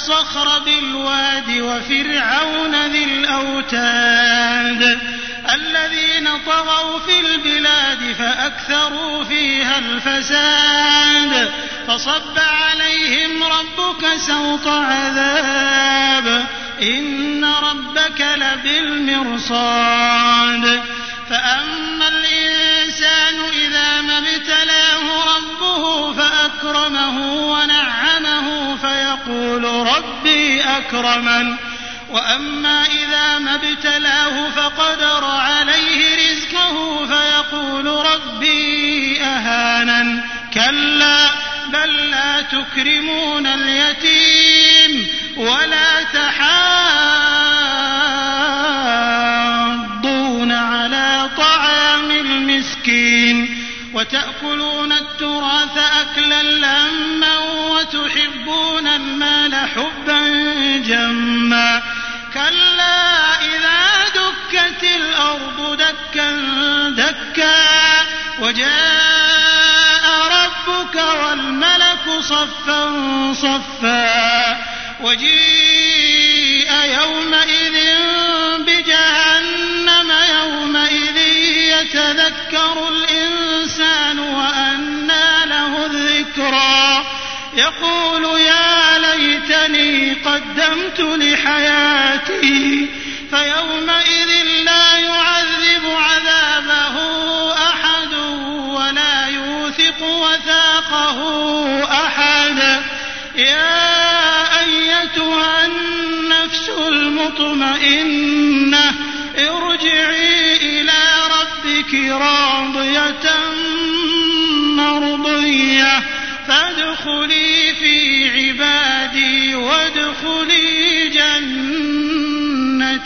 الصخر بالواد وفرعون ذي الأوتاد. الذين طغوا في البلاد فأكثروا فيها الفساد. فصب عليهم ربك سوط عذاب. إن ربك لبالمرصاد. فأما الإنسان إذا ما ابتلاه ربه فأكرمه ونعمه أكرمن وأما إذا ما ابتلاه فقدر عليه رزقه فيقول ربي أهانن. كلا بل لا تكرمون اليتيم ولا تحاضون على طعام المسكين. وتأكلون التراث أكلا لما وتحبون المال حبا. جما كلا إذا دكت الأرض دكا دكا وجاء ربك والملك صفا صفا. وجيء يومئذ بجهنم يومئذ يتذكر الإنسان وأنى له الذكرى. يقول يا قدمت لحياتي فيومئذ لا يعذب عذابه أحد ولا يوثق وثاقه أحد. يا أيتها النفس المطمئنة ارجعي إلى ربك راضية مرضية فادخلي في عبادي وادخلي جنتي